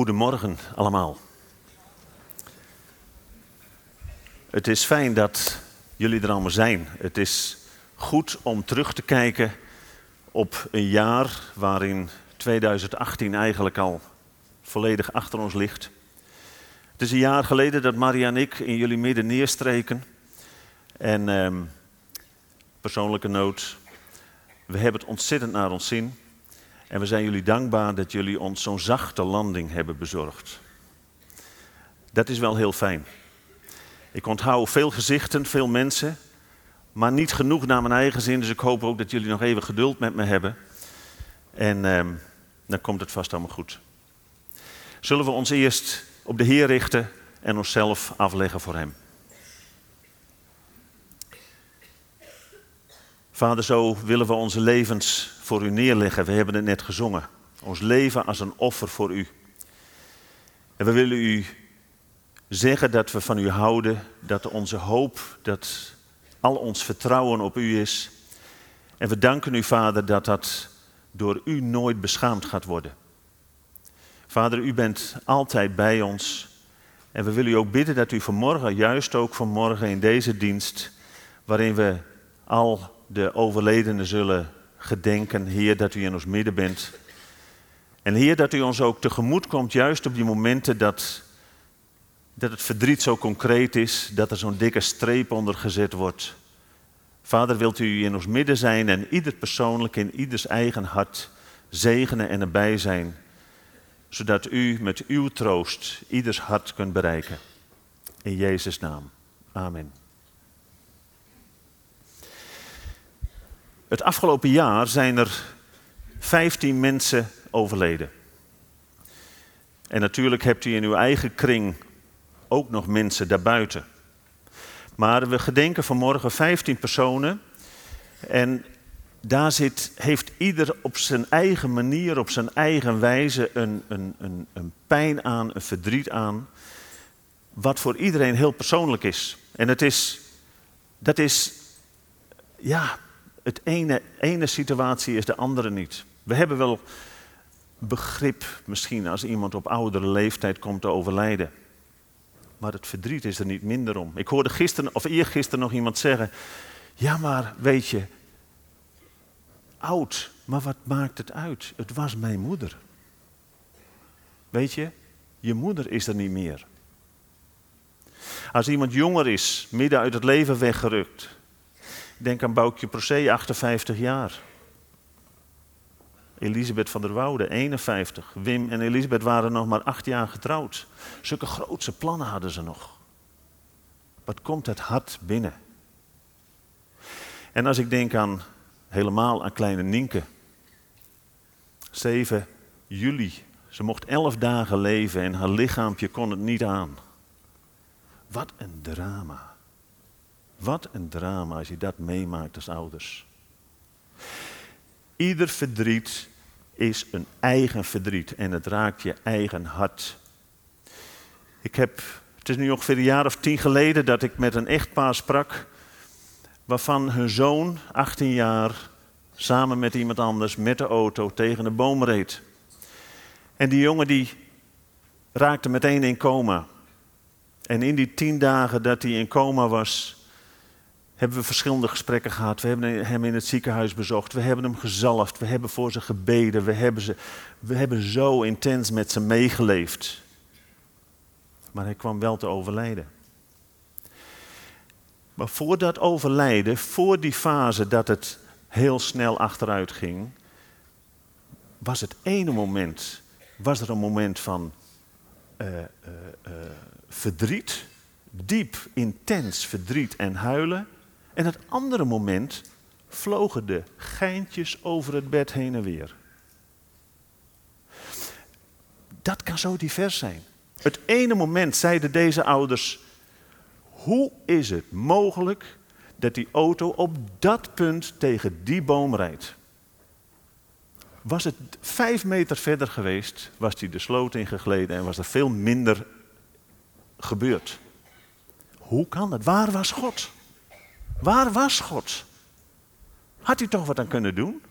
Goedemorgen allemaal. Het is fijn dat jullie er allemaal zijn. Het is goed om terug te kijken op een jaar waarin 2018 eigenlijk al volledig achter ons ligt. Het is een jaar geleden dat Maria en ik in jullie midden neerstreken. En ehm, persoonlijke noot, we hebben het ontzettend naar ons zin. En we zijn jullie dankbaar dat jullie ons zo'n zachte landing hebben bezorgd. Dat is wel heel fijn. Ik onthoud veel gezichten, veel mensen, maar niet genoeg naar mijn eigen zin. Dus ik hoop ook dat jullie nog even geduld met me hebben. En ehm, dan komt het vast allemaal goed. Zullen we ons eerst op de Heer richten en onszelf afleggen voor Hem? Vader, zo willen we onze levens voor u neerleggen. We hebben het net gezongen. Ons leven als een offer voor u. En we willen u zeggen dat we van u houden, dat onze hoop, dat al ons vertrouwen op u is. En we danken u, Vader, dat dat door u nooit beschaamd gaat worden. Vader, u bent altijd bij ons. En we willen u ook bidden dat u vanmorgen, juist ook vanmorgen in deze dienst, waarin we al de overledenen zullen gedenken, Heer, dat u in ons midden bent. En Heer, dat u ons ook tegemoet komt, juist op die momenten dat, dat het verdriet zo concreet is, dat er zo'n dikke streep onder gezet wordt. Vader, wilt u in ons midden zijn en ieder persoonlijk in ieders eigen hart zegenen en erbij zijn, zodat u met uw troost ieders hart kunt bereiken. In Jezus' naam. Amen. Het afgelopen jaar zijn er 15 mensen overleden. En natuurlijk hebt u in uw eigen kring ook nog mensen daarbuiten. Maar we gedenken vanmorgen 15 personen. En daar zit, heeft ieder op zijn eigen manier, op zijn eigen wijze een, een, een, een pijn aan, een verdriet aan. Wat voor iedereen heel persoonlijk is. En het is, dat is, ja, het ene, ene situatie is de andere niet. We hebben wel begrip misschien als iemand op oudere leeftijd komt te overlijden. Maar het verdriet is er niet minder om. Ik hoorde gisteren of eergisteren nog iemand zeggen: Ja, maar weet je, oud, maar wat maakt het uit? Het was mijn moeder. Weet je, je moeder is er niet meer. Als iemand jonger is, midden uit het leven weggerukt, Denk aan Boukje Procé, 58 jaar. Elisabeth van der Woude, 51. Wim en Elisabeth waren nog maar acht jaar getrouwd. Zulke grootse plannen hadden ze nog. Wat komt het hart binnen? En als ik denk aan helemaal aan kleine Nienke. 7 juli. Ze mocht elf dagen leven en haar lichaampje kon het niet aan. Wat een drama. Wat een drama als je dat meemaakt als ouders. Ieder verdriet is een eigen verdriet en het raakt je eigen hart. Ik heb, het is nu ongeveer een jaar of tien geleden dat ik met een echtpaar sprak, waarvan hun zoon, 18 jaar, samen met iemand anders met de auto tegen een boom reed. En die jongen die raakte meteen in coma. En in die tien dagen dat hij in coma was, hebben we verschillende gesprekken gehad. We hebben hem in het ziekenhuis bezocht. We hebben hem gezalfd. We hebben voor ze gebeden. We hebben, ze, we hebben zo intens met ze meegeleefd. Maar hij kwam wel te overlijden. Maar voor dat overlijden, voor die fase dat het heel snel achteruit ging, was het ene moment, was er een moment van uh, uh, uh, verdriet, diep, intens verdriet en huilen. En het andere moment vlogen de geintjes over het bed heen en weer. Dat kan zo divers zijn. Het ene moment zeiden deze ouders: hoe is het mogelijk dat die auto op dat punt tegen die boom rijdt? Was het vijf meter verder geweest, was hij de sloot ingegleden en was er veel minder gebeurd. Hoe kan het? Waar was God? Waar was God? Had hij toch wat aan kunnen doen?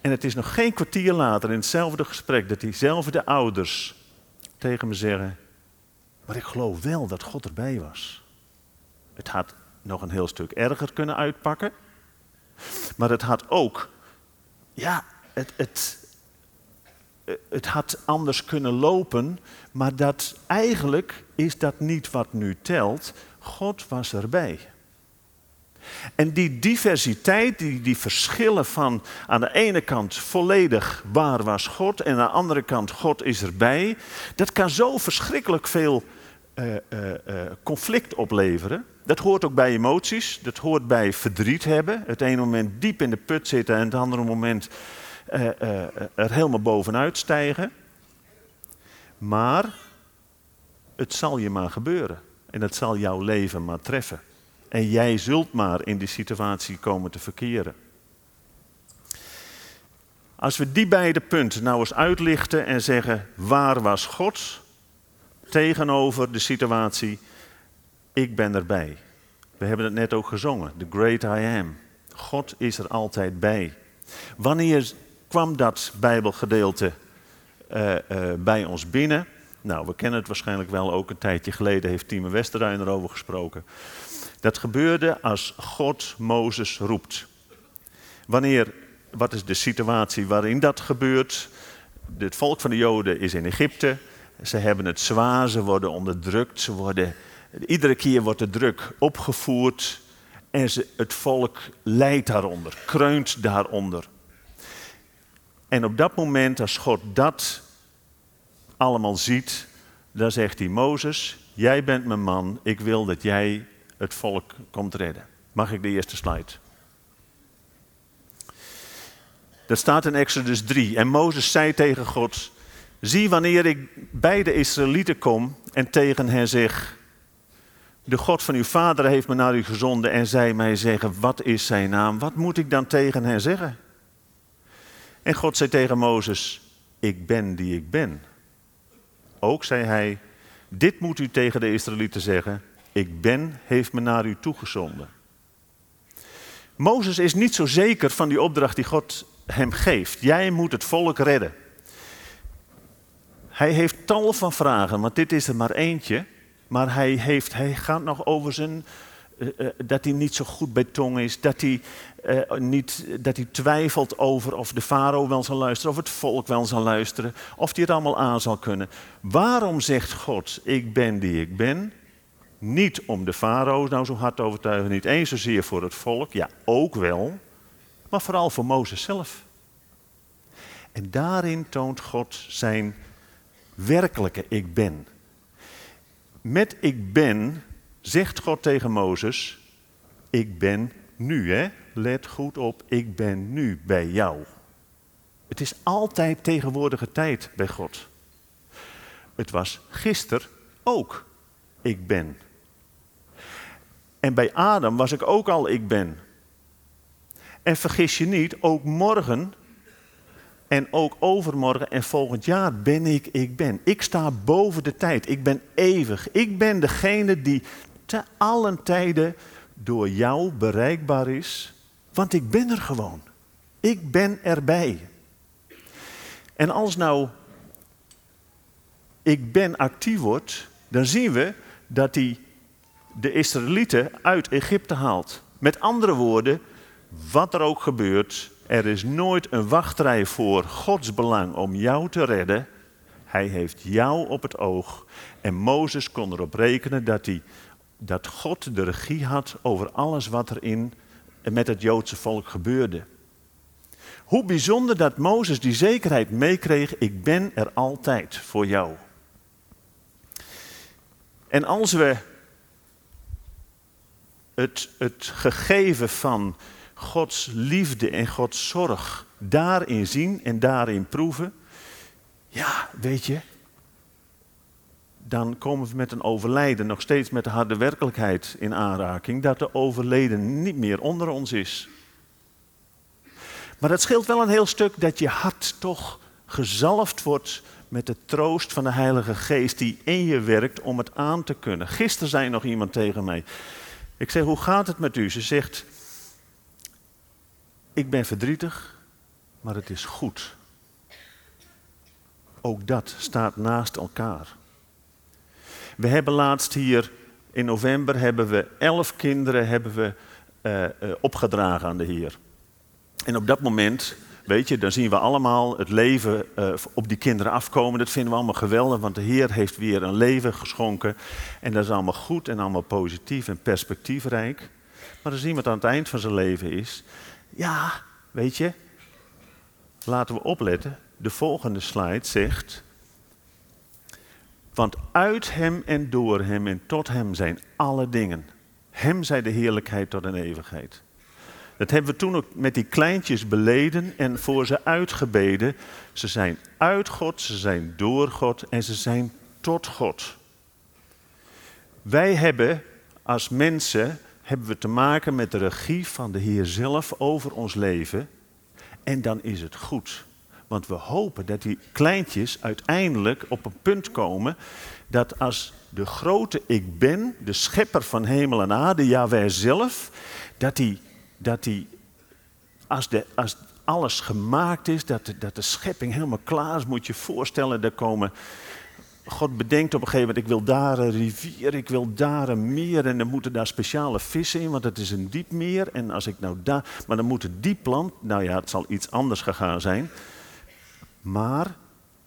En het is nog geen kwartier later in hetzelfde gesprek dat diezelfde ouders tegen me zeggen: Maar ik geloof wel dat God erbij was. Het had nog een heel stuk erger kunnen uitpakken. Maar het had ook, ja, het, het, het had anders kunnen lopen. Maar dat eigenlijk is dat niet wat nu telt. God was erbij. En die diversiteit, die, die verschillen van aan de ene kant volledig waar was God en aan de andere kant God is erbij, dat kan zo verschrikkelijk veel uh, uh, conflict opleveren. Dat hoort ook bij emoties, dat hoort bij verdriet hebben. Het ene moment diep in de put zitten en het andere moment er helemaal bovenuit stijgen. Maar het zal je maar gebeuren en het zal jouw leven maar treffen. En jij zult maar in die situatie komen te verkeren. Als we die beide punten nou eens uitlichten en zeggen: waar was God tegenover de situatie? Ik ben erbij. We hebben het net ook gezongen: The Great I Am. God is er altijd bij. Wanneer kwam dat Bijbelgedeelte uh, uh, bij ons binnen? Nou, we kennen het waarschijnlijk wel. Ook een tijdje geleden heeft Tieme Westerrein erover gesproken. Dat gebeurde als God Mozes roept. Wanneer, wat is de situatie waarin dat gebeurt? Het volk van de Joden is in Egypte. Ze hebben het zwaar, ze worden onderdrukt. Ze worden, iedere keer wordt de druk opgevoerd. En ze, het volk lijdt daaronder, kreunt daaronder. En op dat moment, als God dat allemaal ziet, dan zegt hij: Mozes, jij bent mijn man, ik wil dat jij het volk komt redden. Mag ik de eerste slide? Dat staat in Exodus 3. En Mozes zei tegen God: Zie wanneer ik bij de Israëlieten kom en tegen hen zeg: De God van uw vader heeft me naar u gezonden en zij mij zeggen: Wat is zijn naam? Wat moet ik dan tegen hen zeggen? En God zei tegen Mozes: Ik ben die ik ben. Ook zei hij: Dit moet u tegen de Israëlieten zeggen: ik ben, heeft me naar u toegezonden. Mozes is niet zo zeker van die opdracht die God hem geeft. Jij moet het volk redden. Hij heeft tal van vragen, want dit is er maar eentje. Maar hij, heeft, hij gaat nog over zijn. Uh, uh, dat hij niet zo goed bij tong is. Dat hij, uh, niet, dat hij twijfelt over of de farao wel zal luisteren. Of het volk wel zal luisteren. Of hij het allemaal aan zal kunnen. Waarom zegt God: Ik ben die ik ben? Niet om de farao nou zo hard te overtuigen, niet eens zozeer voor het volk, ja ook wel, maar vooral voor Mozes zelf. En daarin toont God zijn werkelijke ik ben. Met ik ben zegt God tegen Mozes, ik ben nu, hè? let goed op, ik ben nu bij jou. Het is altijd tegenwoordige tijd bij God. Het was gisteren ook, ik ben. En bij Adam was ik ook al ik ben. En vergis je niet, ook morgen en ook overmorgen en volgend jaar ben ik ik ben. Ik sta boven de tijd. Ik ben eeuwig. Ik ben degene die te tijden door jou bereikbaar is. Want ik ben er gewoon. Ik ben erbij. En als nou ik ben actief wordt, dan zien we dat die de Israëlieten uit Egypte haalt. Met andere woorden, wat er ook gebeurt, er is nooit een wachtrij voor Gods belang om jou te redden. Hij heeft jou op het oog. En Mozes kon erop rekenen dat, hij, dat God de regie had over alles wat er in met het Joodse volk gebeurde. Hoe bijzonder dat Mozes die zekerheid meekreeg, ik ben er altijd voor jou. En als we het, het gegeven van Gods liefde en Gods zorg daarin zien en daarin proeven, ja, weet je, dan komen we met een overlijden nog steeds met de harde werkelijkheid in aanraking dat de overleden niet meer onder ons is. Maar dat scheelt wel een heel stuk dat je hart toch gezalfd wordt met de troost van de Heilige Geest die in je werkt om het aan te kunnen. Gisteren zei nog iemand tegen mij, ik zeg, hoe gaat het met u? Ze zegt, ik ben verdrietig, maar het is goed. Ook dat staat naast elkaar. We hebben laatst hier in november hebben we elf kinderen hebben we, uh, uh, opgedragen aan de Heer. En op dat moment, weet je, dan zien we allemaal het leven uh, op die kinderen afkomen. Dat vinden we allemaal geweldig, want de Heer heeft weer een leven geschonken. En dat is allemaal goed en allemaal positief en perspectiefrijk. Maar als iemand aan het eind van zijn leven is, ja, weet je, laten we opletten. De volgende slide zegt, want uit hem en door hem en tot hem zijn alle dingen. Hem zij de heerlijkheid tot een eeuwigheid. Dat hebben we toen ook met die kleintjes beleden en voor ze uitgebeden. Ze zijn uit God, ze zijn door God en ze zijn tot God. Wij hebben als mensen hebben we te maken met de regie van de Heer zelf over ons leven. En dan is het goed. Want we hopen dat die kleintjes uiteindelijk op een punt komen dat als de grote ik ben, de schepper van hemel en aarde, ja wij zelf, dat die, dat die als, de, als alles gemaakt is, dat de, dat de schepping helemaal klaar is, moet je voorstellen, er komen God bedenkt op een gegeven moment, ik wil daar een rivier, ik wil daar een meer en dan moeten daar speciale vissen in, want het is een diep meer. En als ik nou daar, maar dan moet het die plant, nou ja, het zal iets anders gegaan zijn. Maar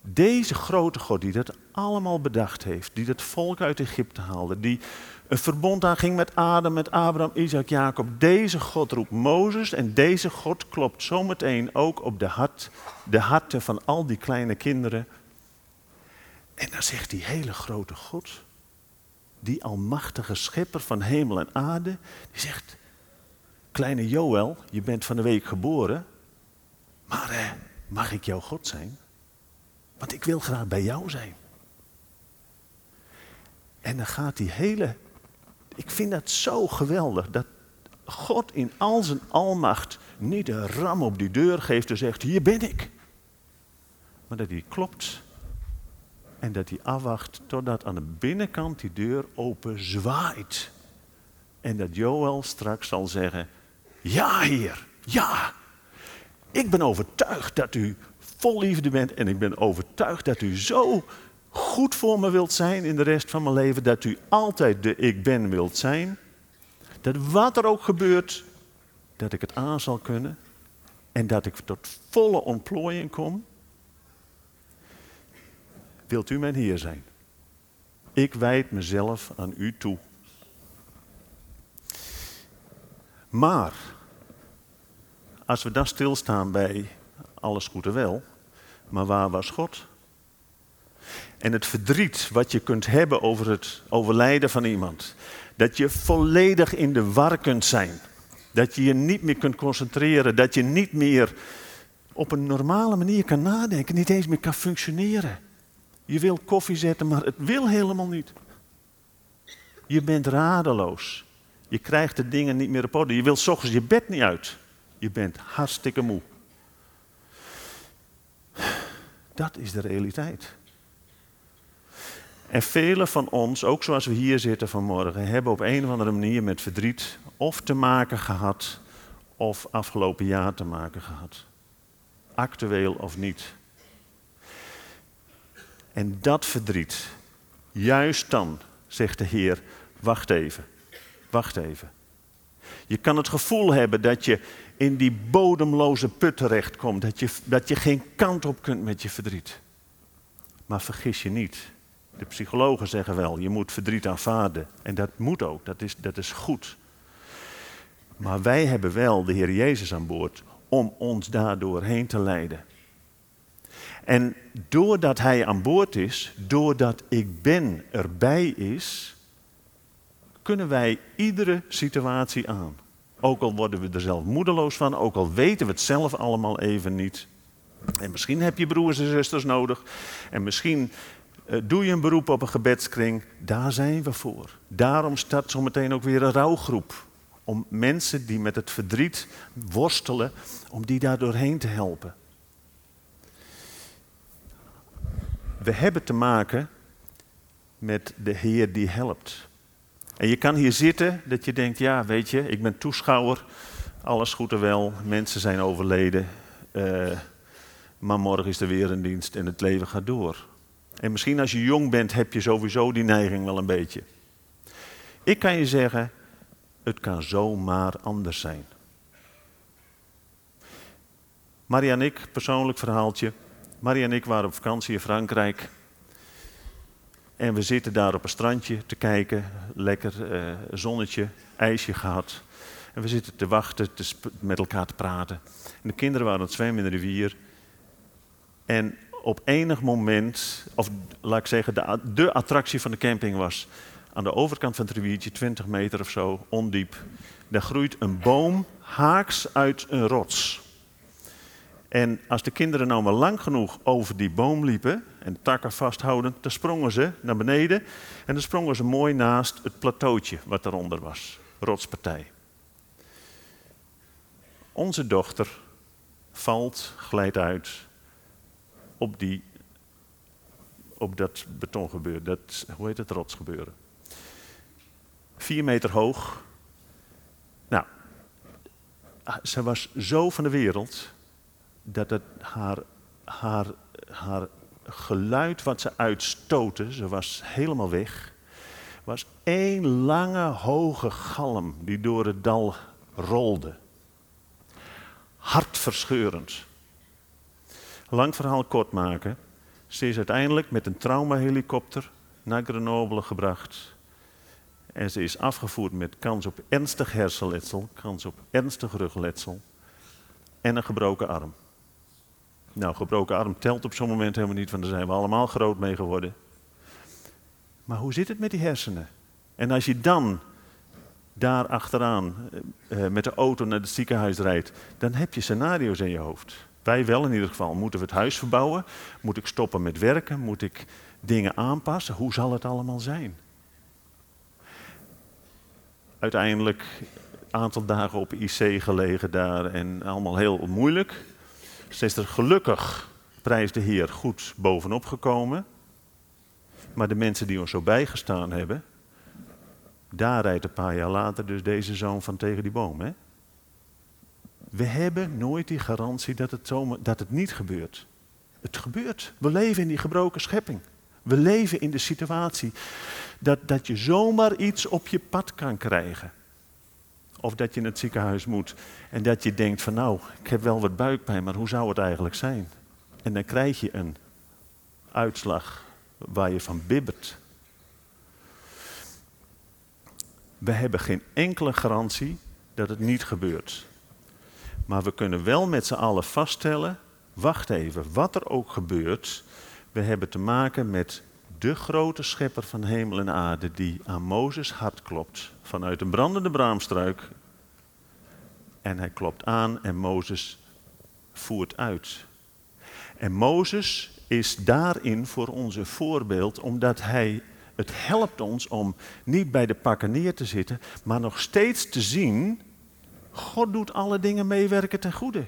deze grote God die dat allemaal bedacht heeft, die dat volk uit Egypte haalde, die een verbond aanging met Adam, met Abraham, Isaac, Jacob. Deze God roept Mozes en deze God klopt zometeen ook op de, hart, de harten van al die kleine kinderen. En dan zegt die hele grote God, die almachtige schepper van hemel en aarde, die zegt, kleine Joël, je bent van de week geboren, maar eh, mag ik jouw God zijn? Want ik wil graag bij jou zijn. En dan gaat die hele. Ik vind dat zo geweldig dat God in al zijn almacht niet een ram op die deur geeft en zegt: Hier ben ik. Maar dat hij klopt en dat hij afwacht totdat aan de binnenkant die deur open zwaait. En dat Joël straks zal zeggen: Ja, Heer, ja. Ik ben overtuigd dat u vol liefde bent en ik ben overtuigd dat u zo goed voor me wilt zijn in de rest van mijn leven, dat u altijd de ik ben wilt zijn. Dat wat er ook gebeurt, dat ik het aan zal kunnen en dat ik tot volle ontplooiing kom. Wilt u mijn Heer zijn? Ik wijd mezelf aan u toe. Maar, als we dan stilstaan bij alles goed en wel, maar waar was God? En het verdriet wat je kunt hebben over het overlijden van iemand. Dat je volledig in de war kunt zijn. Dat je je niet meer kunt concentreren. Dat je niet meer op een normale manier kan nadenken. Niet eens meer kan functioneren. Je wil koffie zetten, maar het wil helemaal niet. Je bent radeloos. Je krijgt de dingen niet meer op orde. Je wilt s je bed niet uit. Je bent hartstikke moe. Dat is de realiteit. En velen van ons, ook zoals we hier zitten vanmorgen, hebben op een of andere manier met verdriet of te maken gehad, of afgelopen jaar te maken gehad. Actueel of niet. En dat verdriet, juist dan, zegt de Heer, wacht even, wacht even. Je kan het gevoel hebben dat je in die bodemloze put terechtkomt. Dat je, dat je geen kant op kunt met je verdriet. Maar vergis je niet. De psychologen zeggen wel, je moet verdriet aanvaarden. En dat moet ook, dat is, dat is goed. Maar wij hebben wel de Heer Jezus aan boord om ons daardoor heen te leiden. En doordat Hij aan boord is, doordat ik ben erbij is, kunnen wij iedere situatie aan. Ook al worden we er zelf moedeloos van, ook al weten we het zelf allemaal even niet. En misschien heb je broers en zusters nodig. En misschien uh, doe je een beroep op een gebedskring. Daar zijn we voor. Daarom start zometeen ook weer een rouwgroep. Om mensen die met het verdriet worstelen, om die daar doorheen te helpen. We hebben te maken met de Heer die helpt. En je kan hier zitten dat je denkt, ja weet je, ik ben toeschouwer, alles goed en wel, mensen zijn overleden. eh, maar morgen is er weer een dienst en het leven gaat door. En misschien als je jong bent heb je sowieso die neiging wel een beetje. Ik kan je zeggen, het kan zomaar anders zijn. Maria en ik, persoonlijk verhaaltje. Maria en ik waren op vakantie in Frankrijk. En we zitten daar op een strandje te kijken. Lekker uh, zonnetje, ijsje gehad. En we zitten te wachten, te met elkaar te praten. En de kinderen waren aan het zwemmen in de rivier. En op enig moment, of laat ik zeggen, de, de attractie van de camping was aan de overkant van het riviertje, 20 meter of zo, ondiep. Daar groeit een boom haaks uit een rots. En als de kinderen nou maar lang genoeg over die boom liepen en takken vasthouden, dan sprongen ze naar beneden en dan sprongen ze mooi naast het plateautje wat eronder was, rotspartij. Onze dochter valt, glijdt uit op, die, op dat betongebeuren, dat, hoe heet het, rotsgebeuren. Vier meter hoog. Nou, ze was zo van de wereld dat het haar, haar, haar geluid wat ze uitstoten, ze was helemaal weg, was één lange hoge galm die door het dal rolde. Hartverscheurend. Lang verhaal kort maken. Ze is uiteindelijk met een traumahelikopter naar Grenoble gebracht. En ze is afgevoerd met kans op ernstig hersenletsel, kans op ernstig rugletsel en een gebroken arm. Nou, gebroken arm telt op zo'n moment helemaal niet, want daar zijn we allemaal groot mee geworden. Maar hoe zit het met die hersenen? En als je dan daar achteraan uh, met de auto naar het ziekenhuis rijdt, dan heb je scenario's in je hoofd. Wij wel in ieder geval. Moeten we het huis verbouwen? Moet ik stoppen met werken? Moet ik dingen aanpassen? Hoe zal het allemaal zijn? Uiteindelijk een aantal dagen op IC gelegen daar en allemaal heel moeilijk. Ze is er gelukkig, prijs de Heer, goed bovenop gekomen. Maar de mensen die ons zo bijgestaan hebben, daar rijdt een paar jaar later dus deze zoon van tegen die boom. Hè? We hebben nooit die garantie dat het, dat het niet gebeurt. Het gebeurt. We leven in die gebroken schepping. We leven in de situatie dat, dat je zomaar iets op je pad kan krijgen. Of dat je in het ziekenhuis moet en dat je denkt van nou, ik heb wel wat buikpijn, maar hoe zou het eigenlijk zijn? En dan krijg je een uitslag waar je van bibbert. We hebben geen enkele garantie dat het niet gebeurt. Maar we kunnen wel met z'n allen vaststellen, wacht even, wat er ook gebeurt, we hebben te maken met de grote schepper van hemel en aarde die aan Mozes hart klopt vanuit een brandende braamstruik. En hij klopt aan en Mozes voert uit. En Mozes is daarin voor ons een voorbeeld, omdat hij het helpt ons om niet bij de pakken neer te zitten, maar nog steeds te zien, God doet alle dingen meewerken ten goede.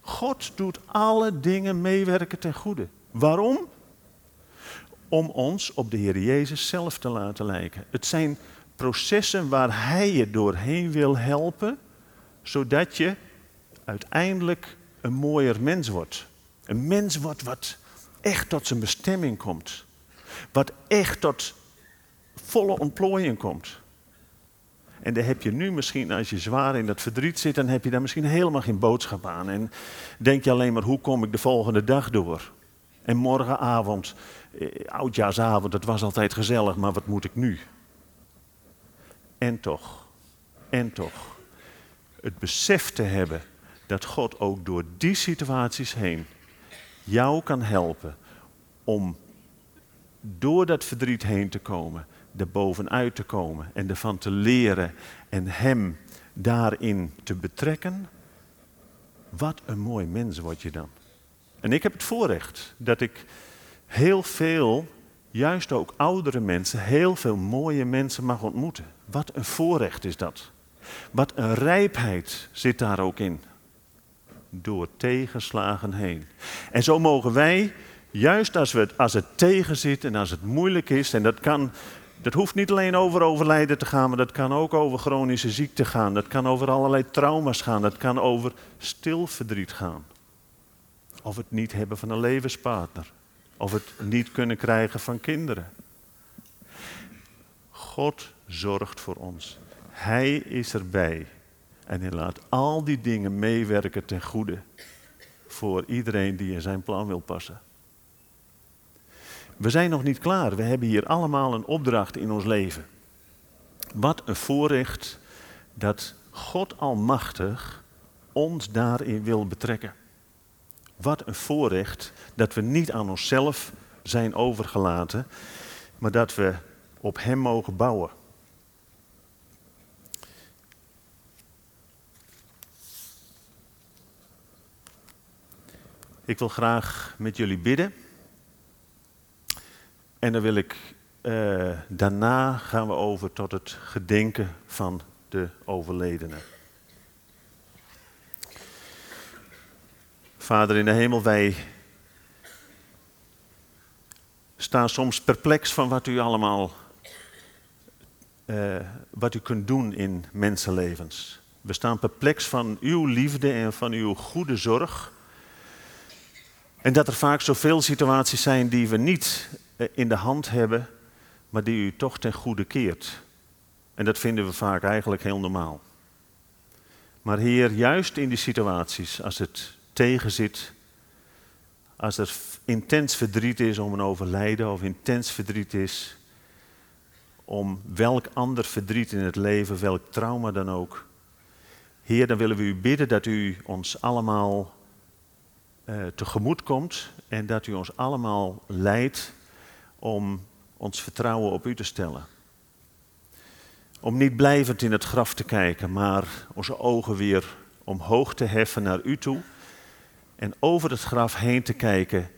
God doet alle dingen meewerken ten goede. Waarom? Om ons op de Heer Jezus zelf te laten lijken. Het zijn processen waar Hij je doorheen wil helpen, zodat je uiteindelijk een mooier mens wordt. Een mens wordt wat echt tot zijn bestemming komt. Wat echt tot volle ontplooiing komt. En daar heb je nu misschien, als je zwaar in dat verdriet zit, dan heb je daar misschien helemaal geen boodschap aan. En denk je alleen maar, hoe kom ik de volgende dag door? En morgenavond eh, oudjaarsavond, het was altijd gezellig, maar wat moet ik nu? En toch, en toch, het besef te hebben dat God ook door die situaties heen jou kan helpen om door dat verdriet heen te komen, er bovenuit te komen en ervan te leren en Hem daarin te betrekken. Wat een mooi mens word je dan. En ik heb het voorrecht dat ik heel veel, juist ook oudere mensen, heel veel mooie mensen mag ontmoeten. Wat een voorrecht is dat. Wat een rijpheid zit daar ook in. Door tegenslagen heen. En zo mogen wij, juist als, we, als het tegen zit en als het moeilijk is, en dat kan dat hoeft niet alleen over overlijden te gaan, maar dat kan ook over chronische ziekte gaan. Dat kan over allerlei trauma's gaan. Dat kan over stil verdriet gaan. Of het niet hebben van een levenspartner. Of het niet kunnen krijgen van kinderen. God zorgt voor ons. Hij is erbij. En hij laat al die dingen meewerken ten goede. Voor iedereen die in zijn plan wil passen. We zijn nog niet klaar. We hebben hier allemaal een opdracht in ons leven. Wat een voorrecht dat God Almachtig ons daarin wil betrekken. Wat een voorrecht dat we niet aan onszelf zijn overgelaten, maar dat we op Hem mogen bouwen. Ik wil graag met jullie bidden. En dan wil ik, uh, daarna gaan we over tot het gedenken van de overledenen. Vader in de hemel, wij staan soms perplex van wat u allemaal, uh, wat u kunt doen in mensenlevens. We staan perplex van uw liefde en van uw goede zorg. En dat er vaak zoveel situaties zijn die we niet eh, in de hand hebben, maar die u toch ten goede keert. En dat vinden we vaak eigenlijk heel normaal. Maar Heer, juist in die situaties, als het tegenzit, als er intens verdriet is om een overlijden of intens verdriet is om welk ander verdriet in het leven, welk trauma dan ook. Heer, dan willen we u bidden dat u ons allemaal uh, tegemoet komt en dat u ons allemaal leidt om ons vertrouwen op u te stellen. Om niet blijvend in het graf te kijken, maar onze ogen weer omhoog te heffen naar u toe en over het graf heen te kijken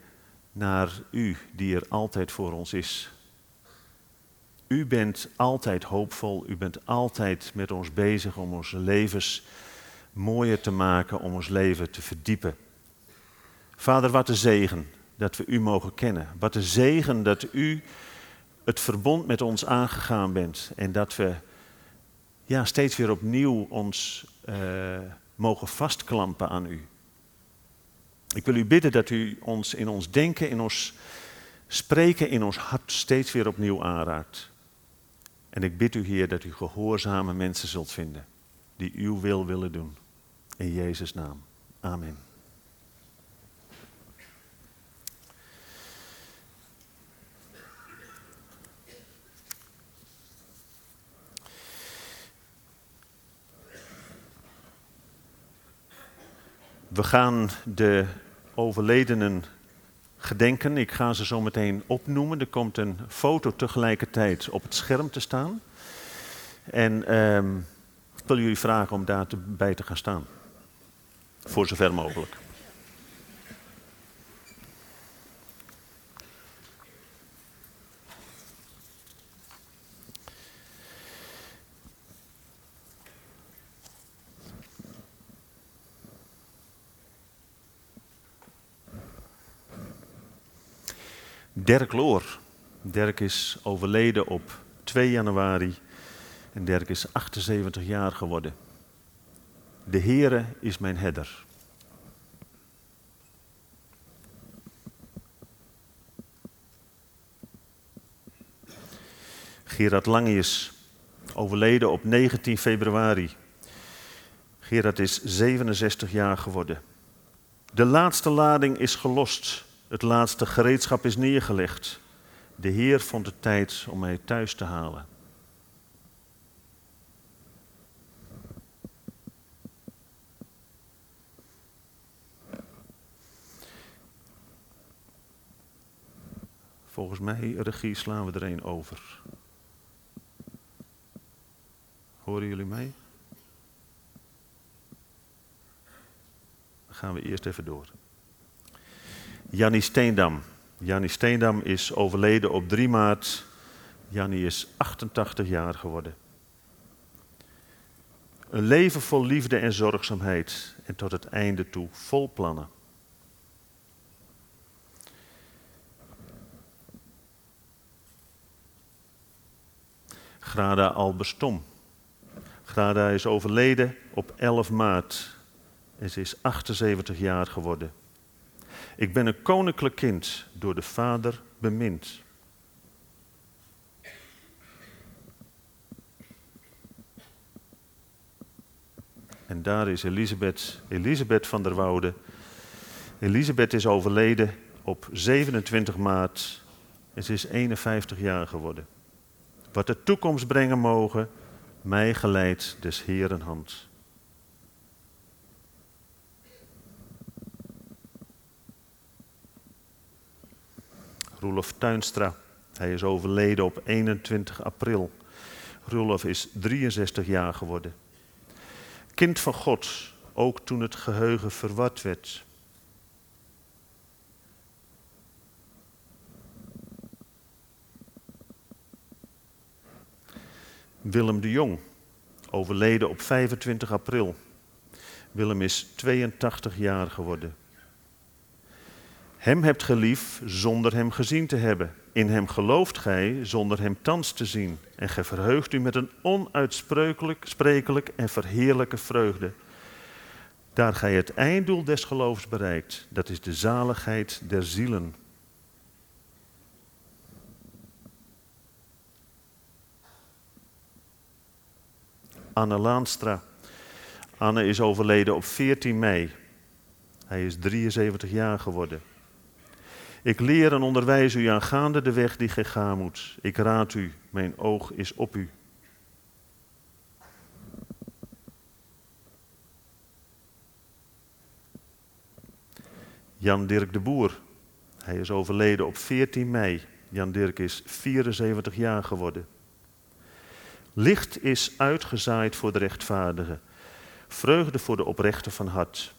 naar u die er altijd voor ons is. U bent altijd hoopvol, u bent altijd met ons bezig om onze levens mooier te maken, om ons leven te verdiepen. Vader, wat een zegen dat we u mogen kennen. Wat een zegen dat u het verbond met ons aangegaan bent en dat we ja, steeds weer opnieuw ons uh, mogen vastklampen aan u. Ik wil u bidden dat u ons in ons denken, in ons spreken, in ons hart steeds weer opnieuw aanraakt. En ik bid u, Heer, dat u gehoorzame mensen zult vinden die uw wil willen doen. In Jezus' naam. Amen. We gaan de overledenen gedenken. Ik ga ze zo meteen opnoemen. Er komt een foto tegelijkertijd op het scherm te staan. En ehm, ik wil jullie vragen om daarbij te gaan staan. Voor zover mogelijk. Dirk Loor. Dirk is overleden op 2 januari en Dirk is 78 jaar geworden. De Heere is mijn herder. Gerard Lange is overleden op 19 februari. Gerard is 67 jaar geworden. De laatste lading is gelost. Het laatste gereedschap is neergelegd. De Heer vond het tijd om mij thuis te halen. Volgens mij, regie, slaan we er een over. Horen jullie mij? Dan gaan we eerst even door. Jannie Steendam. Jannie Steendam is overleden op 3 maart. Jannie is 88 jaar geworden. Een leven vol liefde en zorgzaamheid en tot het einde toe vol plannen. Grada Alberstom. Grada is overleden op 11 maart en ze is 78 jaar geworden. Ik ben een koninklijk kind, door de Vader bemind. En daar is Elisabeth, Elisabeth van der Woude. Elisabeth is overleden op 27 maart en ze is 51 jaar geworden. Wat de toekomst brengen mogen, mij geleid des Heeren hand. Roelof Tuinstra, hij is overleden op 21 april. Roelof is 63 jaar geworden. Kind van God, ook toen het geheugen verward werd. Willem de Jong, overleden op 25 april. Willem is 82 jaar geworden. Hem hebt gelief zonder hem gezien te hebben. In hem gelooft gij zonder hem thans te zien. En gij verheugt u met een onuitsprekelijk en verheerlijke vreugde. Daar gij het einddoel des geloofs bereikt, dat is de zaligheid der zielen. Anne Laanstra. Anne is overleden op 14 mei. Hij is 73 jaar geworden. Ik leer en onderwijs u aangaande de weg die gij gaan moet. Ik raad u, mijn oog is op u. Jan Dirk de Boer. Hij is overleden op 14 mei. Jan Dirk is 74 jaar geworden. Licht is uitgezaaid voor de rechtvaardigen, vreugde voor de oprechten van hart.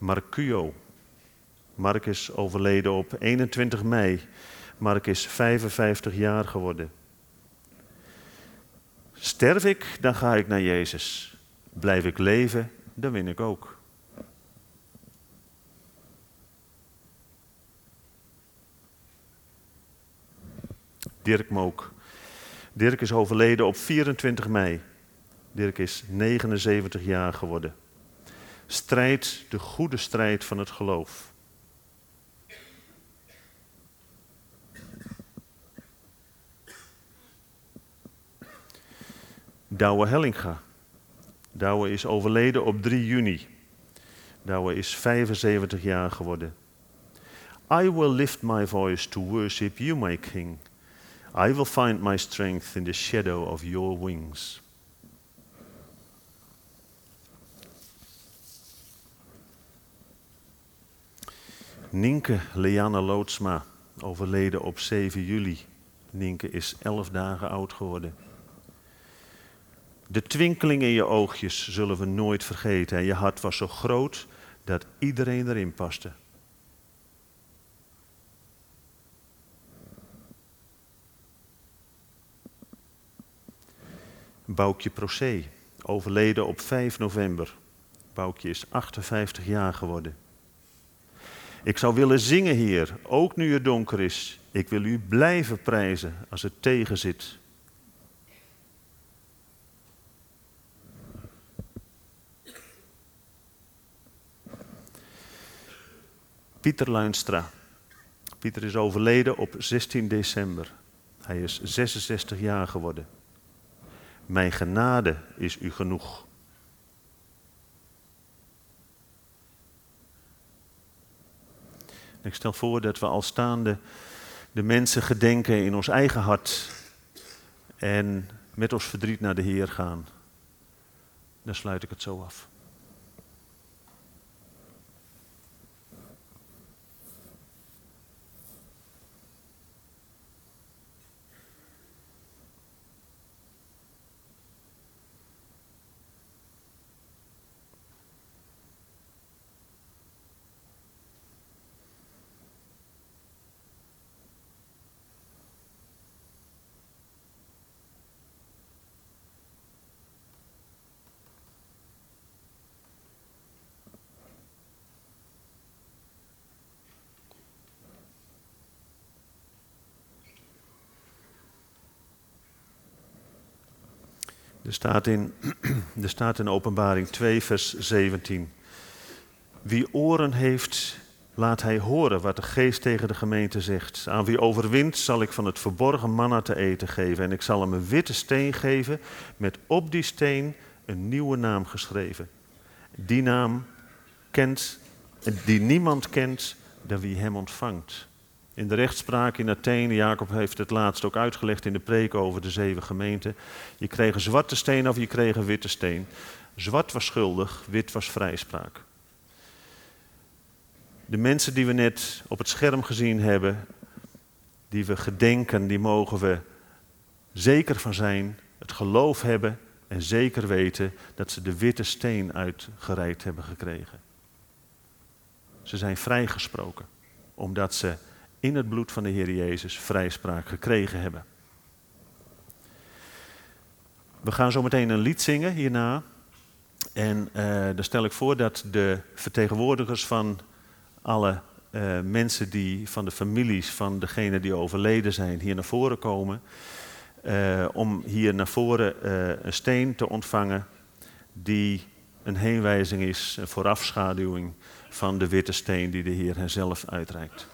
Marcuo. Mark is overleden op 21 mei. Mark is 55 jaar geworden. Sterf ik, dan ga ik naar Jezus. Blijf ik leven, dan win ik ook. Dirk Mook. Dirk is overleden op 24 mei. Dirk is 79 jaar geworden. Strijd de goede strijd van het geloof. Douwe Hellinga. Douwe is overleden op 3 juni. Douwe is 75 jaar geworden. I will lift my voice to worship you, my King. I will find my strength in the shadow of your wings. Nienke Leanne Loodsma, overleden op 7 juli. Nienke is 11 dagen oud geworden. De twinkeling in je oogjes zullen we nooit vergeten. En je hart was zo groot dat iedereen erin paste. Boukje Procé, overleden op 5 november. Boukje is 58 jaar geworden. Ik zou willen zingen, Heer, ook nu het donker is. Ik wil u blijven prijzen als het tegenzit. Pieter Luinstra. Pieter is overleden op 16 december. Hij is 66 jaar geworden. Mijn genade is u genoeg. Ik stel voor dat we al staande de mensen gedenken in ons eigen hart en met ons verdriet naar de Heer gaan. Dan sluit ik het zo af. Er staat, in, er staat in Openbaring 2, vers 17. Wie oren heeft, laat hij horen wat de geest tegen de gemeente zegt. Aan wie overwint zal ik van het verborgen manna te eten geven. En ik zal hem een witte steen geven met op die steen een nieuwe naam geschreven. Die naam kent, die niemand kent dan wie hem ontvangt. In de rechtspraak in Athene, Jacob heeft het laatst ook uitgelegd in de preek over de zeven gemeenten. Je kreeg een zwarte steen of je kreeg een witte steen. Zwart was schuldig, wit was vrijspraak. De mensen die we net op het scherm gezien hebben, die we gedenken, die mogen we zeker van zijn, het geloof hebben en zeker weten dat ze de witte steen uitgereikt hebben gekregen. Ze zijn vrijgesproken, omdat ze in het bloed van de Heer Jezus vrijspraak gekregen hebben. We gaan zo meteen een lied zingen hierna. En uh, dan stel ik voor dat de vertegenwoordigers van alle uh, mensen die van de families van degenen die overleden zijn hier naar voren komen. Uh, om hier naar voren een steen te ontvangen die een heenwijzing is, een voorafschaduwing van de witte steen die de Heer hen zelf uitreikt.